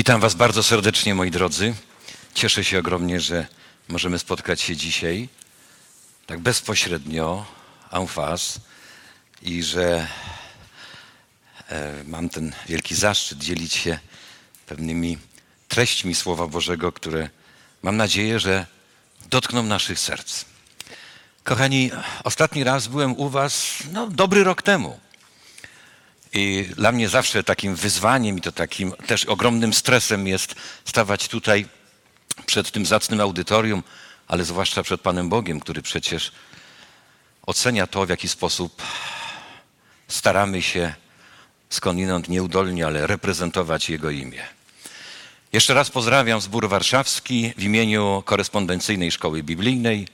Witam Was bardzo serdecznie, moi drodzy. Cieszę się ogromnie, że możemy spotkać się dzisiaj tak bezpośrednio, en face i że e, mam ten wielki zaszczyt dzielić się pewnymi treśćmi Słowa Bożego, które mam nadzieję, że dotkną naszych serc. Kochani, ostatni raz byłem u Was no, dobry rok temu. I dla mnie zawsze takim wyzwaniem i to takim też ogromnym stresem jest stawać tutaj przed tym zacnym audytorium, ale zwłaszcza przed Panem Bogiem, który przecież ocenia to, w jaki sposób staramy się skądinąd nieudolnie, ale reprezentować Jego imię. Jeszcze raz pozdrawiam zbór warszawski w imieniu korespondencyjnej szkoły biblijnej,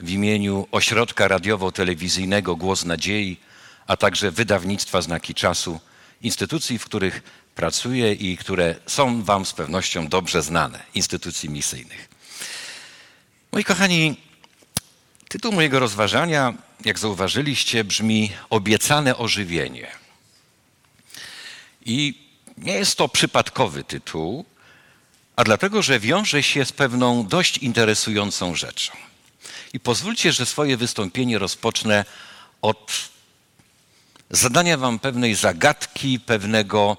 w imieniu ośrodka radiowo-telewizyjnego Głos Nadziei, a także wydawnictwa Znaki Czasu, instytucji, w których pracuję i które są Wam z pewnością dobrze znane, instytucji misyjnych. Moi kochani, tytuł mojego rozważania, jak zauważyliście, brzmi Obiecane ożywienie. I nie jest to przypadkowy tytuł, a dlatego, że wiąże się z pewną dość interesującą rzeczą. I pozwólcie, że swoje wystąpienie rozpocznę od zadania Wam pewnej zagadki, pewnego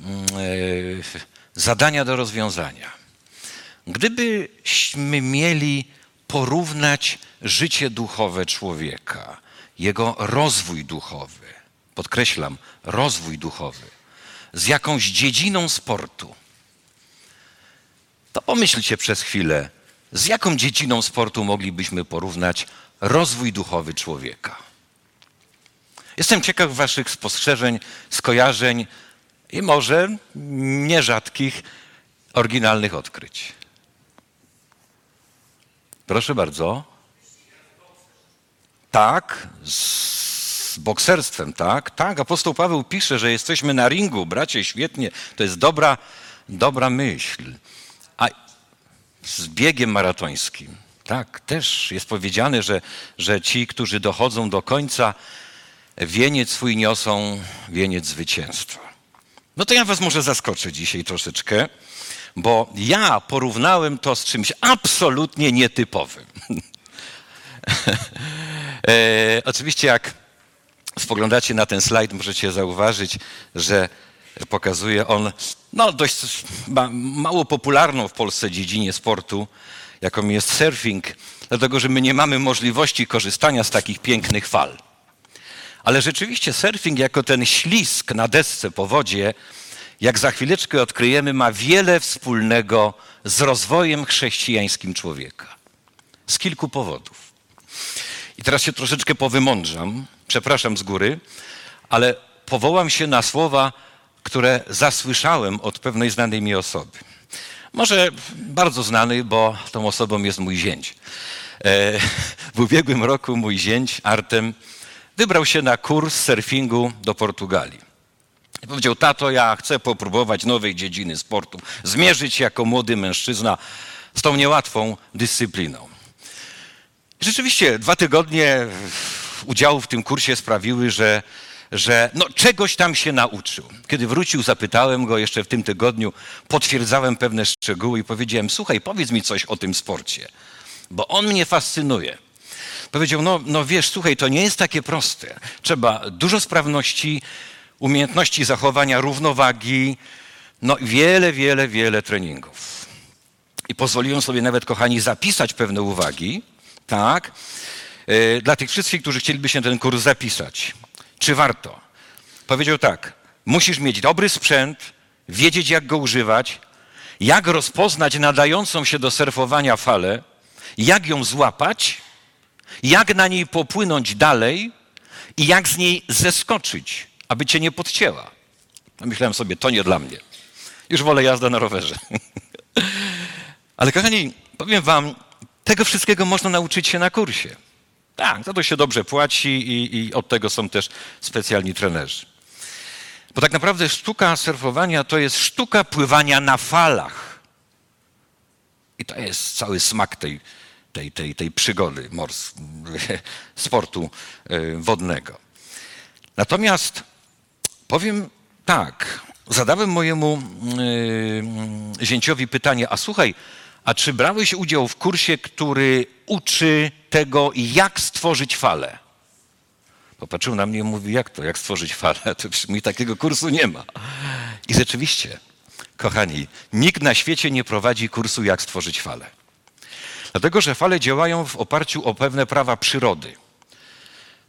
yy, zadania do rozwiązania. Gdybyśmy mieli porównać życie duchowe człowieka, jego rozwój duchowy, podkreślam, rozwój duchowy, z jakąś dziedziną sportu, to pomyślcie przez chwilę, z jaką dziedziną sportu moglibyśmy porównać rozwój duchowy człowieka. Jestem ciekaw Waszych spostrzeżeń, skojarzeń i może nierzadkich, oryginalnych odkryć. Proszę bardzo. Tak, z bokserstwem, tak, tak. Apostoł Paweł pisze, że jesteśmy na ringu, bracie, świetnie. To jest dobra, dobra myśl. A z biegiem maratońskim, tak, też jest powiedziane, że, że ci, którzy dochodzą do końca, wieniec swój niosą, wieniec zwycięstwa. No to ja was może zaskoczę dzisiaj troszeczkę, bo ja porównałem to z czymś absolutnie nietypowym. e, oczywiście jak spoglądacie na ten slajd, możecie zauważyć, że pokazuje on no, dość ma, mało popularną w Polsce dziedzinie sportu, jaką jest surfing, dlatego że my nie mamy możliwości korzystania z takich pięknych fal. Ale rzeczywiście surfing jako ten ślisk na desce po wodzie, jak za chwileczkę odkryjemy, ma wiele wspólnego z rozwojem chrześcijańskim człowieka. Z kilku powodów. I teraz się troszeczkę powymądrzam, przepraszam z góry, ale powołam się na słowa, które zasłyszałem od pewnej znanej mi osoby. Może bardzo znany, bo tą osobą jest mój zięć. E, w ubiegłym roku mój zięć, Artem, wybrał się na kurs surfingu do Portugalii. Powiedział, tato, ja chcę popróbować nowej dziedziny sportu, zmierzyć się jako młody mężczyzna z tą niełatwą dyscypliną. Rzeczywiście dwa tygodnie udziału w tym kursie sprawiły, że, że no, czegoś tam się nauczył. Kiedy wrócił, zapytałem go jeszcze w tym tygodniu, potwierdzałem pewne szczegóły i powiedziałem, słuchaj, powiedz mi coś o tym sporcie, bo on mnie fascynuje. Powiedział, no, no wiesz, słuchaj, to nie jest takie proste. Trzeba dużo sprawności, umiejętności zachowania równowagi, no wiele, wiele, wiele treningów. I pozwoliłem sobie nawet, kochani, zapisać pewne uwagi, tak, yy, dla tych wszystkich, którzy chcieliby się ten kurs zapisać. Czy warto? Powiedział tak, musisz mieć dobry sprzęt, wiedzieć jak go używać, jak rozpoznać nadającą się do surfowania falę, jak ją złapać, jak na niej popłynąć dalej i jak z niej zeskoczyć, aby cię nie podcięła. No myślałem sobie, to nie dla mnie. Już wolę jazdę na rowerze. Ale kochani, powiem wam, tego wszystkiego można nauczyć się na kursie. Tak, za to się dobrze płaci i, i od tego są też specjalni trenerzy. Bo tak naprawdę sztuka surfowania to jest sztuka pływania na falach. I to jest cały smak tej, tej, tej, tej przygody mors, sportu wodnego. Natomiast powiem tak, zadałem mojemu yy, zięciowi pytanie, a słuchaj, a czy brałeś udział w kursie, który uczy tego, jak stworzyć falę? Popatrzył na mnie i mówi, jak to, jak stworzyć falę? To mi takiego kursu nie ma. I rzeczywiście, kochani, nikt na świecie nie prowadzi kursu, jak stworzyć falę. Dlatego, że fale działają w oparciu o pewne prawa przyrody.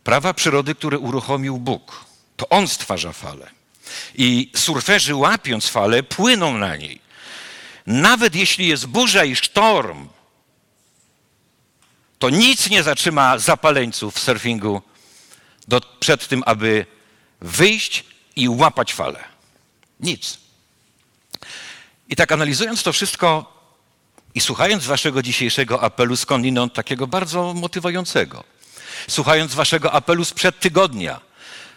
Prawa przyrody, które uruchomił Bóg. To On stwarza falę. I surferzy łapiąc falę, płyną na niej. Nawet jeśli jest burza i sztorm, to nic nie zatrzyma zapaleńców w surfingu do, przed tym, aby wyjść i łapać falę. Nic. I tak analizując to wszystko i słuchając waszego dzisiejszego apelu skądinąd takiego bardzo motywującego, słuchając waszego apelu sprzed tygodnia,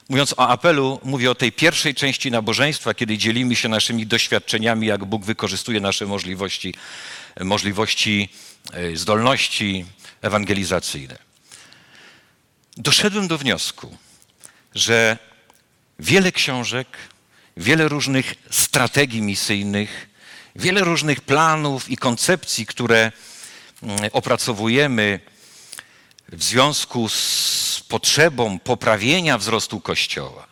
mówiąc o apelu, mówię o tej pierwszej części nabożeństwa, kiedy dzielimy się naszymi doświadczeniami, jak Bóg wykorzystuje nasze możliwości, możliwości, e, zdolności ewangelizacyjne. Doszedłem do wniosku, że wiele książek, wiele różnych strategii misyjnych, wiele różnych planów i koncepcji, które mm, opracowujemy w związku z potrzebą poprawienia wzrostu Kościoła,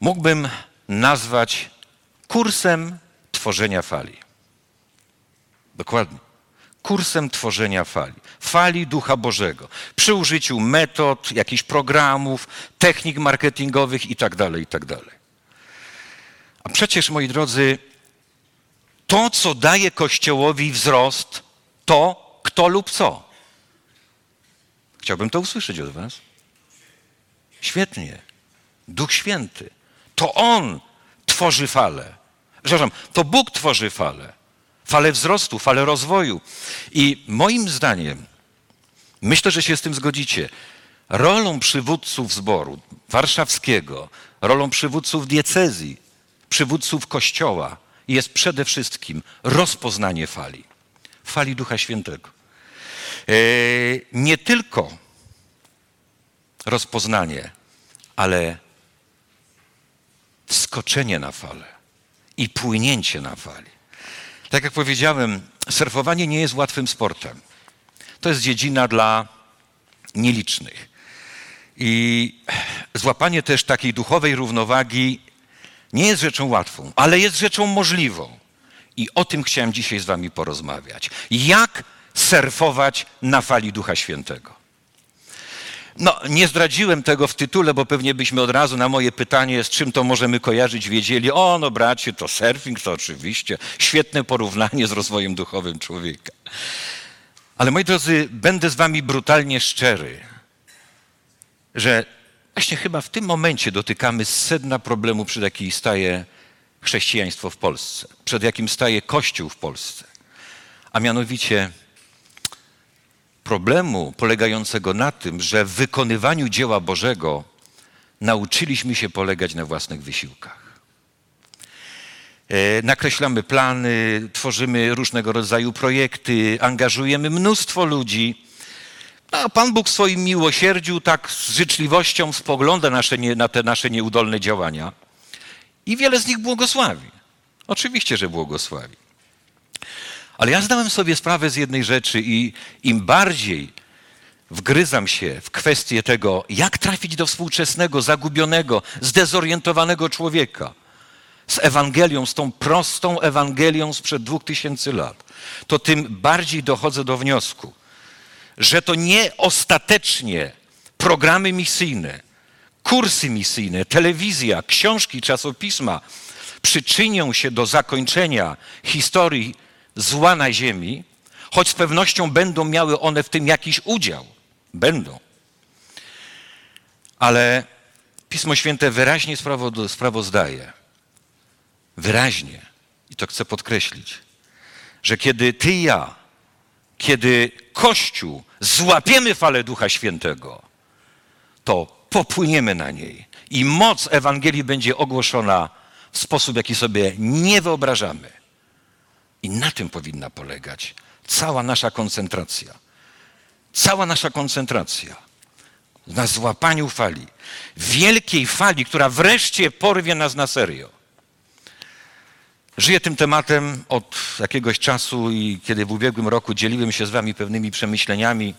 mógłbym nazwać kursem tworzenia fali. Dokładnie. Kursem tworzenia fali. Fali Ducha Bożego. Przy użyciu metod, jakichś programów, technik marketingowych itd., tak itd. Tak A przecież, moi drodzy, to, co daje Kościołowi wzrost, to kto lub co? Chciałbym to usłyszeć od Was. Świetnie. Duch Święty. To On tworzy falę. Przepraszam, to Bóg tworzy falę. Falę wzrostu, falę rozwoju. I moim zdaniem, myślę, że się z tym zgodzicie, rolą przywódców zboru warszawskiego, rolą przywódców diecezji, przywódców kościoła jest przede wszystkim rozpoznanie fali. Fali Ducha Świętego. E, nie tylko rozpoznanie, ale wskoczenie na falę i płynięcie na fali. Tak jak powiedziałem, surfowanie nie jest łatwym sportem. To jest dziedzina dla nielicznych. I złapanie też takiej duchowej równowagi nie jest rzeczą łatwą, ale jest rzeczą możliwą. I o tym chciałem dzisiaj z Wami porozmawiać. Jak surfować na fali Ducha Świętego? No, nie zdradziłem tego w tytule, bo pewnie byśmy od razu na moje pytanie, z czym to możemy kojarzyć, wiedzieli, o no bracie, to surfing, to oczywiście świetne porównanie z rozwojem duchowym człowieka. Ale moi drodzy, będę z wami brutalnie szczery, że właśnie chyba w tym momencie dotykamy sedna problemu, przed jakim staje chrześcijaństwo w Polsce, przed jakim staje Kościół w Polsce. A mianowicie problemu polegającego na tym, że w wykonywaniu dzieła Bożego nauczyliśmy się polegać na własnych wysiłkach. E, nakreślamy plany, tworzymy różnego rodzaju projekty, angażujemy mnóstwo ludzi. A Pan Bóg w swoim miłosierdziu tak z życzliwością spogląda nasze na te nasze nieudolne działania i wiele z nich błogosławi. Oczywiście, że błogosławi. Ale ja zdałem sobie sprawę z jednej rzeczy i im bardziej wgryzam się w kwestię tego, jak trafić do współczesnego, zagubionego, zdezorientowanego człowieka z Ewangelią, z tą prostą Ewangelią sprzed dwóch tysięcy lat, to tym bardziej dochodzę do wniosku, że to nie ostatecznie programy misyjne, kursy misyjne, telewizja, książki, czasopisma przyczynią się do zakończenia historii zła na ziemi, choć z pewnością będą miały one w tym jakiś udział. Będą. Ale Pismo Święte wyraźnie sprawozdaje, wyraźnie, i to chcę podkreślić, że kiedy ty i ja, kiedy Kościół złapiemy falę Ducha Świętego, to popłyniemy na niej i moc Ewangelii będzie ogłoszona w sposób, jaki sobie nie wyobrażamy. I na tym powinna polegać cała nasza koncentracja. Cała nasza koncentracja na złapaniu fali. Wielkiej fali, która wreszcie porwie nas na serio. Żyję tym tematem od jakiegoś czasu i kiedy w ubiegłym roku dzieliłem się z wami pewnymi przemyśleniami,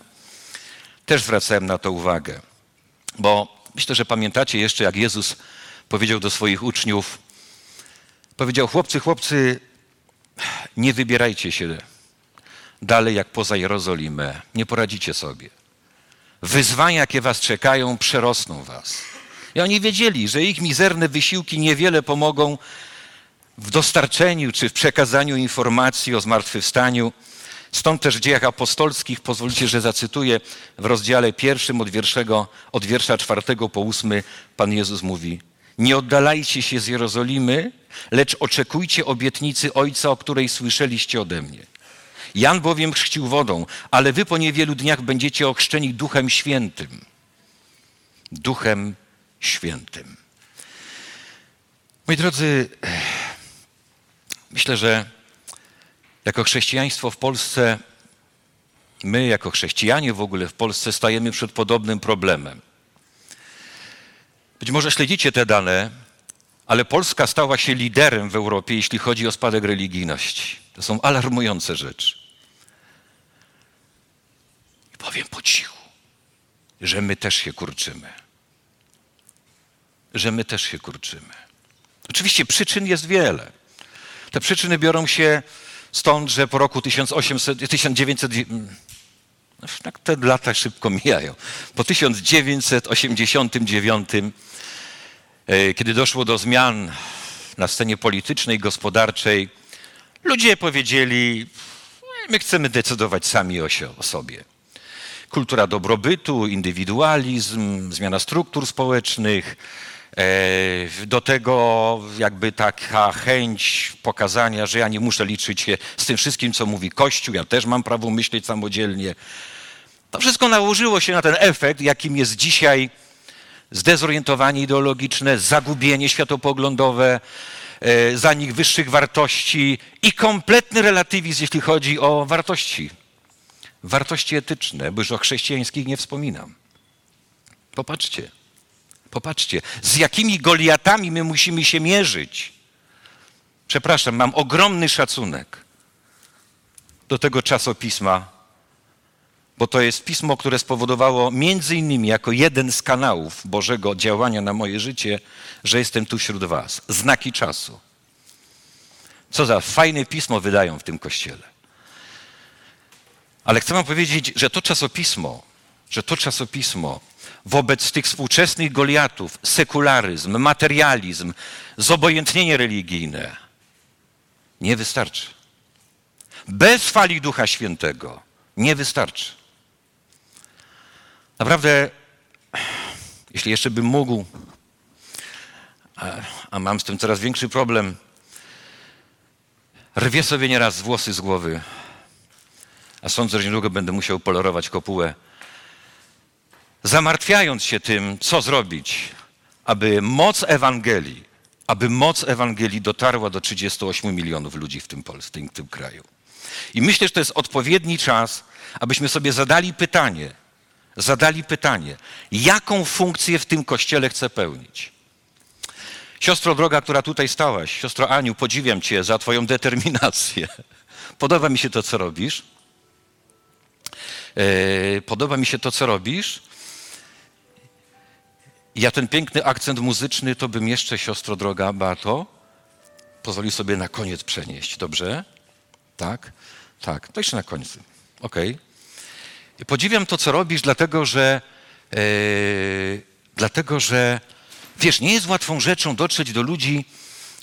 też zwracałem na to uwagę. Bo myślę, że pamiętacie jeszcze, jak Jezus powiedział do swoich uczniów, powiedział, chłopcy, chłopcy, nie wybierajcie się dalej jak poza Jerozolimę, nie poradzicie sobie. Wyzwania, jakie was czekają, przerosną was. I oni wiedzieli, że ich mizerne wysiłki niewiele pomogą w dostarczeniu czy w przekazaniu informacji o zmartwychwstaniu. Stąd też w dziejach apostolskich, pozwolicie, że zacytuję, w rozdziale pierwszym od, od wiersza czwartego po ósmy, Pan Jezus mówi nie oddalajcie się z Jerozolimy, lecz oczekujcie obietnicy Ojca, o której słyszeliście ode mnie. Jan bowiem chrzcił wodą, ale wy po niewielu dniach będziecie ochrzczeni Duchem Świętym. Duchem Świętym. Moi drodzy, myślę, że jako chrześcijaństwo w Polsce, my jako chrześcijanie w ogóle w Polsce stajemy przed podobnym problemem. Być może śledzicie te dane, ale Polska stała się liderem w Europie, jeśli chodzi o spadek religijności. To są alarmujące rzeczy. I powiem po cichu, że my też się kurczymy. Że my też się kurczymy. Oczywiście przyczyn jest wiele. Te przyczyny biorą się stąd, że po roku 1800, 1900, tak te lata szybko mijają. Po 1989, e, kiedy doszło do zmian na scenie politycznej, gospodarczej, ludzie powiedzieli: My chcemy decydować sami o sobie. Kultura dobrobytu, indywidualizm, zmiana struktur społecznych, do tego jakby taka chęć pokazania, że ja nie muszę liczyć się z tym wszystkim, co mówi Kościół, ja też mam prawo myśleć samodzielnie. To wszystko nałożyło się na ten efekt, jakim jest dzisiaj zdezorientowanie ideologiczne, zagubienie światopoglądowe, e, zanik wyższych wartości i kompletny relatywizm, jeśli chodzi o wartości. Wartości etyczne, bo już o chrześcijańskich nie wspominam. Popatrzcie, popatrzcie, z jakimi Goliatami my musimy się mierzyć. Przepraszam, mam ogromny szacunek do tego czasopisma bo to jest pismo, które spowodowało między innymi jako jeden z kanałów Bożego działania na moje życie, że jestem tu wśród was. Znaki czasu. Co za fajne pismo wydają w tym kościele. Ale chcę wam powiedzieć, że to czasopismo, że to czasopismo wobec tych współczesnych Goliatów, sekularyzm, materializm, zobojętnienie religijne, nie wystarczy. Bez fali Ducha Świętego nie wystarczy. Naprawdę, jeśli jeszcze bym mógł, a, a mam z tym coraz większy problem, rwie sobie nieraz włosy z głowy, a sądzę, że niedługo będę musiał polerować kopułę, zamartwiając się tym, co zrobić, aby moc Ewangelii, aby moc Ewangelii dotarła do 38 milionów ludzi w tym, Polsce, w tym kraju. I myślę, że to jest odpowiedni czas, abyśmy sobie zadali pytanie – zadali pytanie, jaką funkcję w tym kościele chcę pełnić. Siostro droga, która tutaj stałaś, siostro Aniu, podziwiam Cię za Twoją determinację. Podoba mi się to, co robisz. E, podoba mi się to, co robisz. Ja ten piękny akcent muzyczny to bym jeszcze, siostro droga Bato, pozwoli sobie na koniec przenieść. Dobrze? Tak? Tak. To jeszcze na koniec. Okej. Okay. Podziwiam to, co robisz, dlatego że, yy, dlatego że, wiesz, nie jest łatwą rzeczą dotrzeć do ludzi,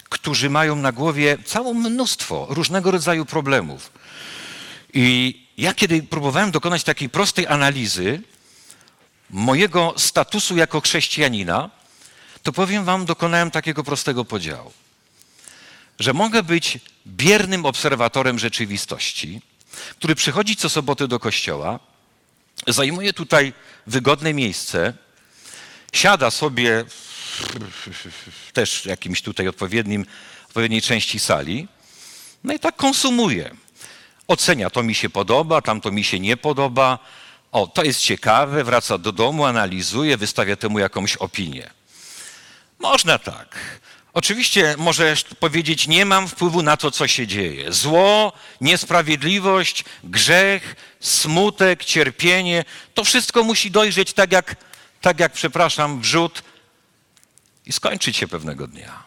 którzy mają na głowie całe mnóstwo różnego rodzaju problemów. I ja, kiedy próbowałem dokonać takiej prostej analizy mojego statusu jako chrześcijanina, to powiem Wam, dokonałem takiego prostego podziału. Że mogę być biernym obserwatorem rzeczywistości, który przychodzi co sobotę do kościoła, zajmuje tutaj wygodne miejsce, siada sobie też w jakimś tutaj odpowiednim, odpowiedniej części sali, no i tak konsumuje. Ocenia, to mi się podoba, tamto mi się nie podoba, o, to jest ciekawe, wraca do domu, analizuje, wystawia temu jakąś opinię. Można tak, Oczywiście możesz powiedzieć, nie mam wpływu na to, co się dzieje. Zło, niesprawiedliwość, grzech, smutek, cierpienie, to wszystko musi dojrzeć tak jak, tak jak przepraszam, wrzód i skończyć się pewnego dnia.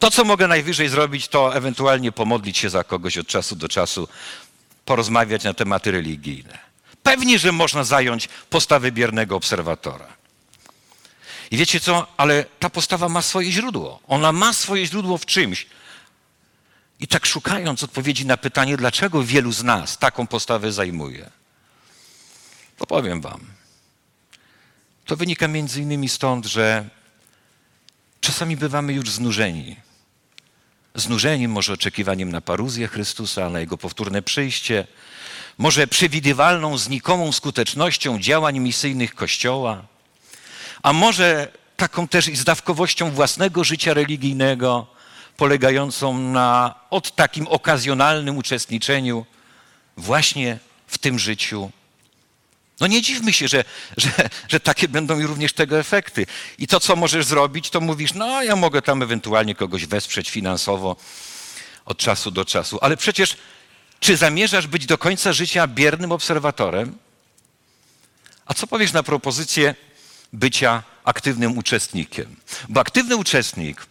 To, co mogę najwyżej zrobić, to ewentualnie pomodlić się za kogoś od czasu do czasu, porozmawiać na tematy religijne. Pewnie, że można zająć postawę biernego obserwatora. I wiecie co? Ale ta postawa ma swoje źródło. Ona ma swoje źródło w czymś. I tak szukając odpowiedzi na pytanie, dlaczego wielu z nas taką postawę zajmuje, to powiem wam. To wynika między innymi stąd, że czasami bywamy już znużeni. Znużeni może oczekiwaniem na paruzję Chrystusa, na Jego powtórne przyjście, może przewidywalną, znikomą skutecznością działań misyjnych Kościoła, a może taką też i zdawkowością własnego życia religijnego, polegającą na od takim okazjonalnym uczestniczeniu właśnie w tym życiu. No nie dziwmy się, że, że, że takie będą również tego efekty. I to, co możesz zrobić, to mówisz, no ja mogę tam ewentualnie kogoś wesprzeć finansowo od czasu do czasu. Ale przecież czy zamierzasz być do końca życia biernym obserwatorem? A co powiesz na propozycję bycia aktywnym uczestnikiem? Bo aktywny uczestnik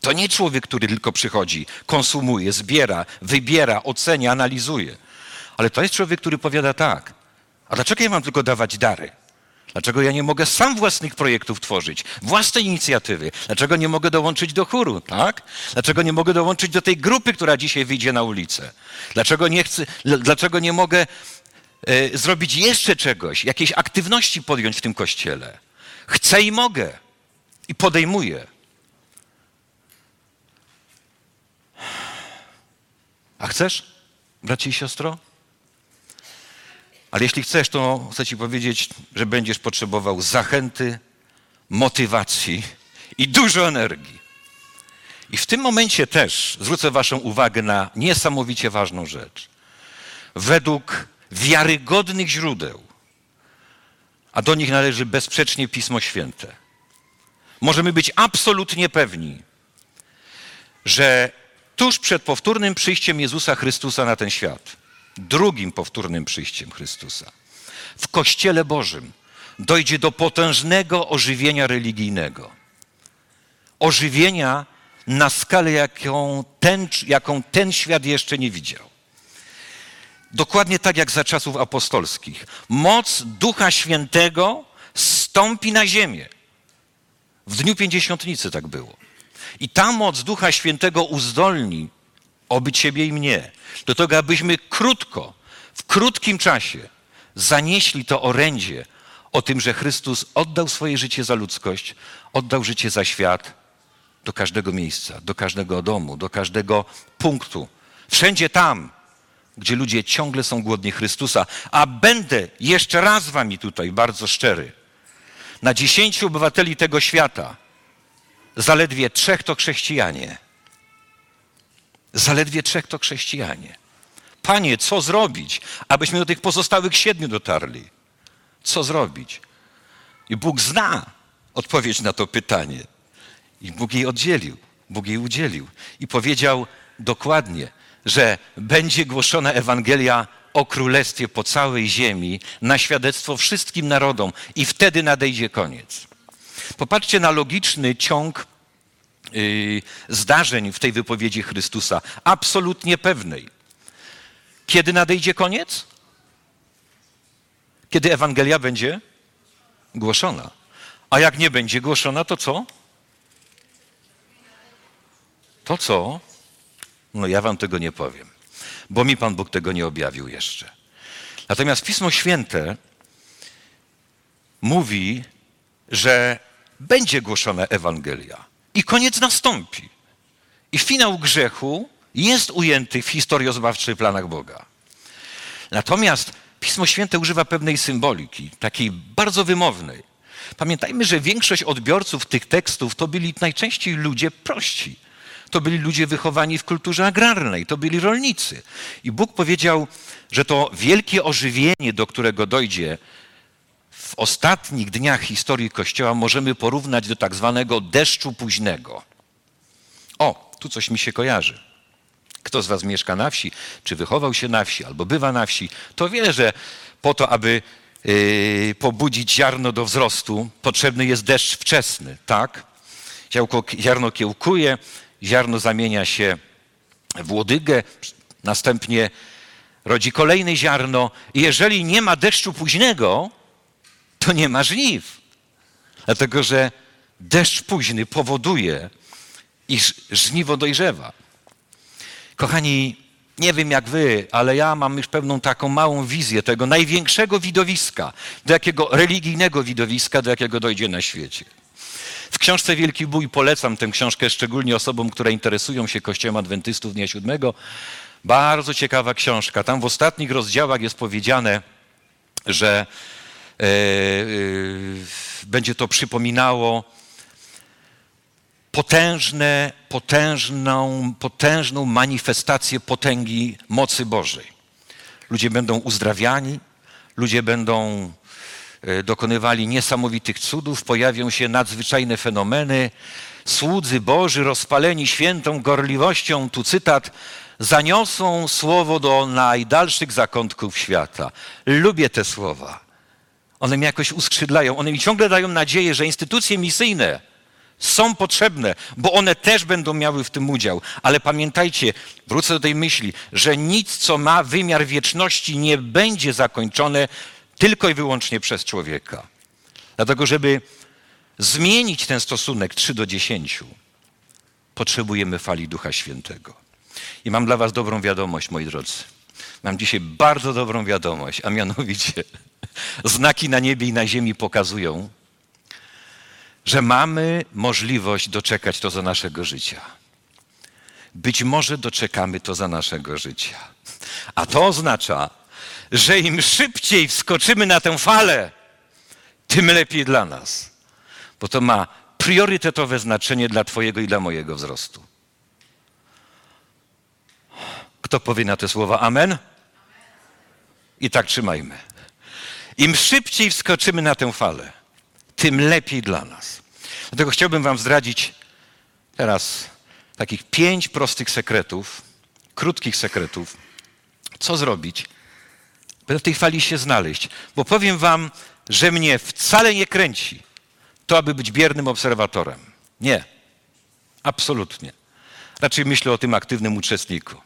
to nie człowiek, który tylko przychodzi, konsumuje, zbiera, wybiera, ocenia, analizuje. Ale to jest człowiek, który powiada tak. A dlaczego ja mam tylko dawać dary? Dlaczego ja nie mogę sam własnych projektów tworzyć, własne inicjatywy? Dlaczego nie mogę dołączyć do chóru, tak? Dlaczego nie mogę dołączyć do tej grupy, która dzisiaj wyjdzie na ulicę? Dlaczego nie chcę, dlaczego nie mogę e, zrobić jeszcze czegoś, jakiejś aktywności podjąć w tym kościele? Chcę i mogę. I podejmuję. A chcesz, bracie i siostro? Ale jeśli chcesz, to chcę Ci powiedzieć, że będziesz potrzebował zachęty, motywacji i dużo energii. I w tym momencie też zwrócę Waszą uwagę na niesamowicie ważną rzecz. Według wiarygodnych źródeł, a do nich należy bezsprzecznie Pismo Święte, możemy być absolutnie pewni, że tuż przed powtórnym przyjściem Jezusa Chrystusa na ten świat, drugim powtórnym przyjściem Chrystusa, w Kościele Bożym dojdzie do potężnego ożywienia religijnego. Ożywienia na skalę, jaką ten, jaką ten świat jeszcze nie widział. Dokładnie tak jak za czasów apostolskich. Moc Ducha Świętego stąpi na ziemię. W dniu pięćdziesiątnicy tak było. I ta moc Ducha Świętego uzdolni oby ciebie i mnie, do tego, abyśmy krótko, w krótkim czasie zanieśli to orędzie o tym, że Chrystus oddał swoje życie za ludzkość, oddał życie za świat do każdego miejsca, do każdego domu, do każdego punktu. Wszędzie tam, gdzie ludzie ciągle są głodni Chrystusa, a będę jeszcze raz z wami tutaj bardzo szczery. Na dziesięciu obywateli tego świata zaledwie trzech to chrześcijanie. Zaledwie trzech to chrześcijanie. Panie, co zrobić, abyśmy do tych pozostałych siedmiu dotarli? Co zrobić? I Bóg zna odpowiedź na to pytanie. I Bóg jej oddzielił, Bóg jej udzielił. I powiedział dokładnie, że będzie głoszona Ewangelia o Królestwie po całej ziemi na świadectwo wszystkim narodom i wtedy nadejdzie koniec. Popatrzcie na logiczny ciąg zdarzeń w tej wypowiedzi Chrystusa, absolutnie pewnej. Kiedy nadejdzie koniec? Kiedy Ewangelia będzie głoszona. A jak nie będzie głoszona, to co? To co? No ja wam tego nie powiem, bo mi Pan Bóg tego nie objawił jeszcze. Natomiast Pismo Święte mówi, że będzie głoszona Ewangelia i koniec nastąpi. I finał grzechu jest ujęty w historiozbawczych planach Boga. Natomiast Pismo Święte używa pewnej symboliki, takiej bardzo wymownej. Pamiętajmy, że większość odbiorców tych tekstów to byli najczęściej ludzie prości. To byli ludzie wychowani w kulturze agrarnej, to byli rolnicy. I Bóg powiedział, że to wielkie ożywienie, do którego dojdzie w ostatnich dniach historii Kościoła, możemy porównać do tak zwanego deszczu późnego. O, tu coś mi się kojarzy. Kto z Was mieszka na wsi, czy wychował się na wsi, albo bywa na wsi, to wie, że po to, aby yy, pobudzić ziarno do wzrostu, potrzebny jest deszcz wczesny, tak? Ziarno, kiełkuje, ziarno zamienia się w łodygę, następnie rodzi kolejne ziarno i jeżeli nie ma deszczu późnego, to nie ma żniw. Dlatego, że deszcz późny powoduje, iż żniwo dojrzewa. Kochani, nie wiem jak wy, ale ja mam już pewną taką małą wizję tego największego widowiska, do jakiego religijnego widowiska, do jakiego dojdzie na świecie. W książce Wielki Bój polecam tę książkę szczególnie osobom, które interesują się Kościołem Adwentystów Dnia Siódmego. Bardzo ciekawa książka. Tam w ostatnich rozdziałach jest powiedziane, że będzie to przypominało potężne, potężną, potężną manifestację potęgi mocy Bożej. Ludzie będą uzdrawiani, ludzie będą e, dokonywali niesamowitych cudów, pojawią się nadzwyczajne fenomeny. Słudzy Boży, rozpaleni świętą gorliwością, tu cytat, zaniosą słowo do najdalszych zakątków świata. Lubię te słowa. One mnie jakoś uskrzydlają, one mi ciągle dają nadzieję, że instytucje misyjne są potrzebne, bo one też będą miały w tym udział. Ale pamiętajcie, wrócę do tej myśli, że nic, co ma wymiar wieczności, nie będzie zakończone tylko i wyłącznie przez człowieka. Dlatego, żeby zmienić ten stosunek 3 do 10, potrzebujemy fali Ducha Świętego. I mam dla Was dobrą wiadomość, moi drodzy. Mam dzisiaj bardzo dobrą wiadomość, a mianowicie znaki na niebie i na ziemi pokazują, że mamy możliwość doczekać to za naszego życia. Być może doczekamy to za naszego życia. A to oznacza, że im szybciej wskoczymy na tę falę, tym lepiej dla nas. Bo to ma priorytetowe znaczenie dla Twojego i dla mojego wzrostu. Kto powie na te słowa Amen? I tak trzymajmy. Im szybciej wskoczymy na tę falę, tym lepiej dla nas. Dlatego chciałbym Wam zdradzić teraz takich pięć prostych sekretów, krótkich sekretów, co zrobić, by w tej fali się znaleźć. Bo powiem Wam, że mnie wcale nie kręci to, aby być biernym obserwatorem. Nie, absolutnie. Raczej myślę o tym aktywnym uczestniku.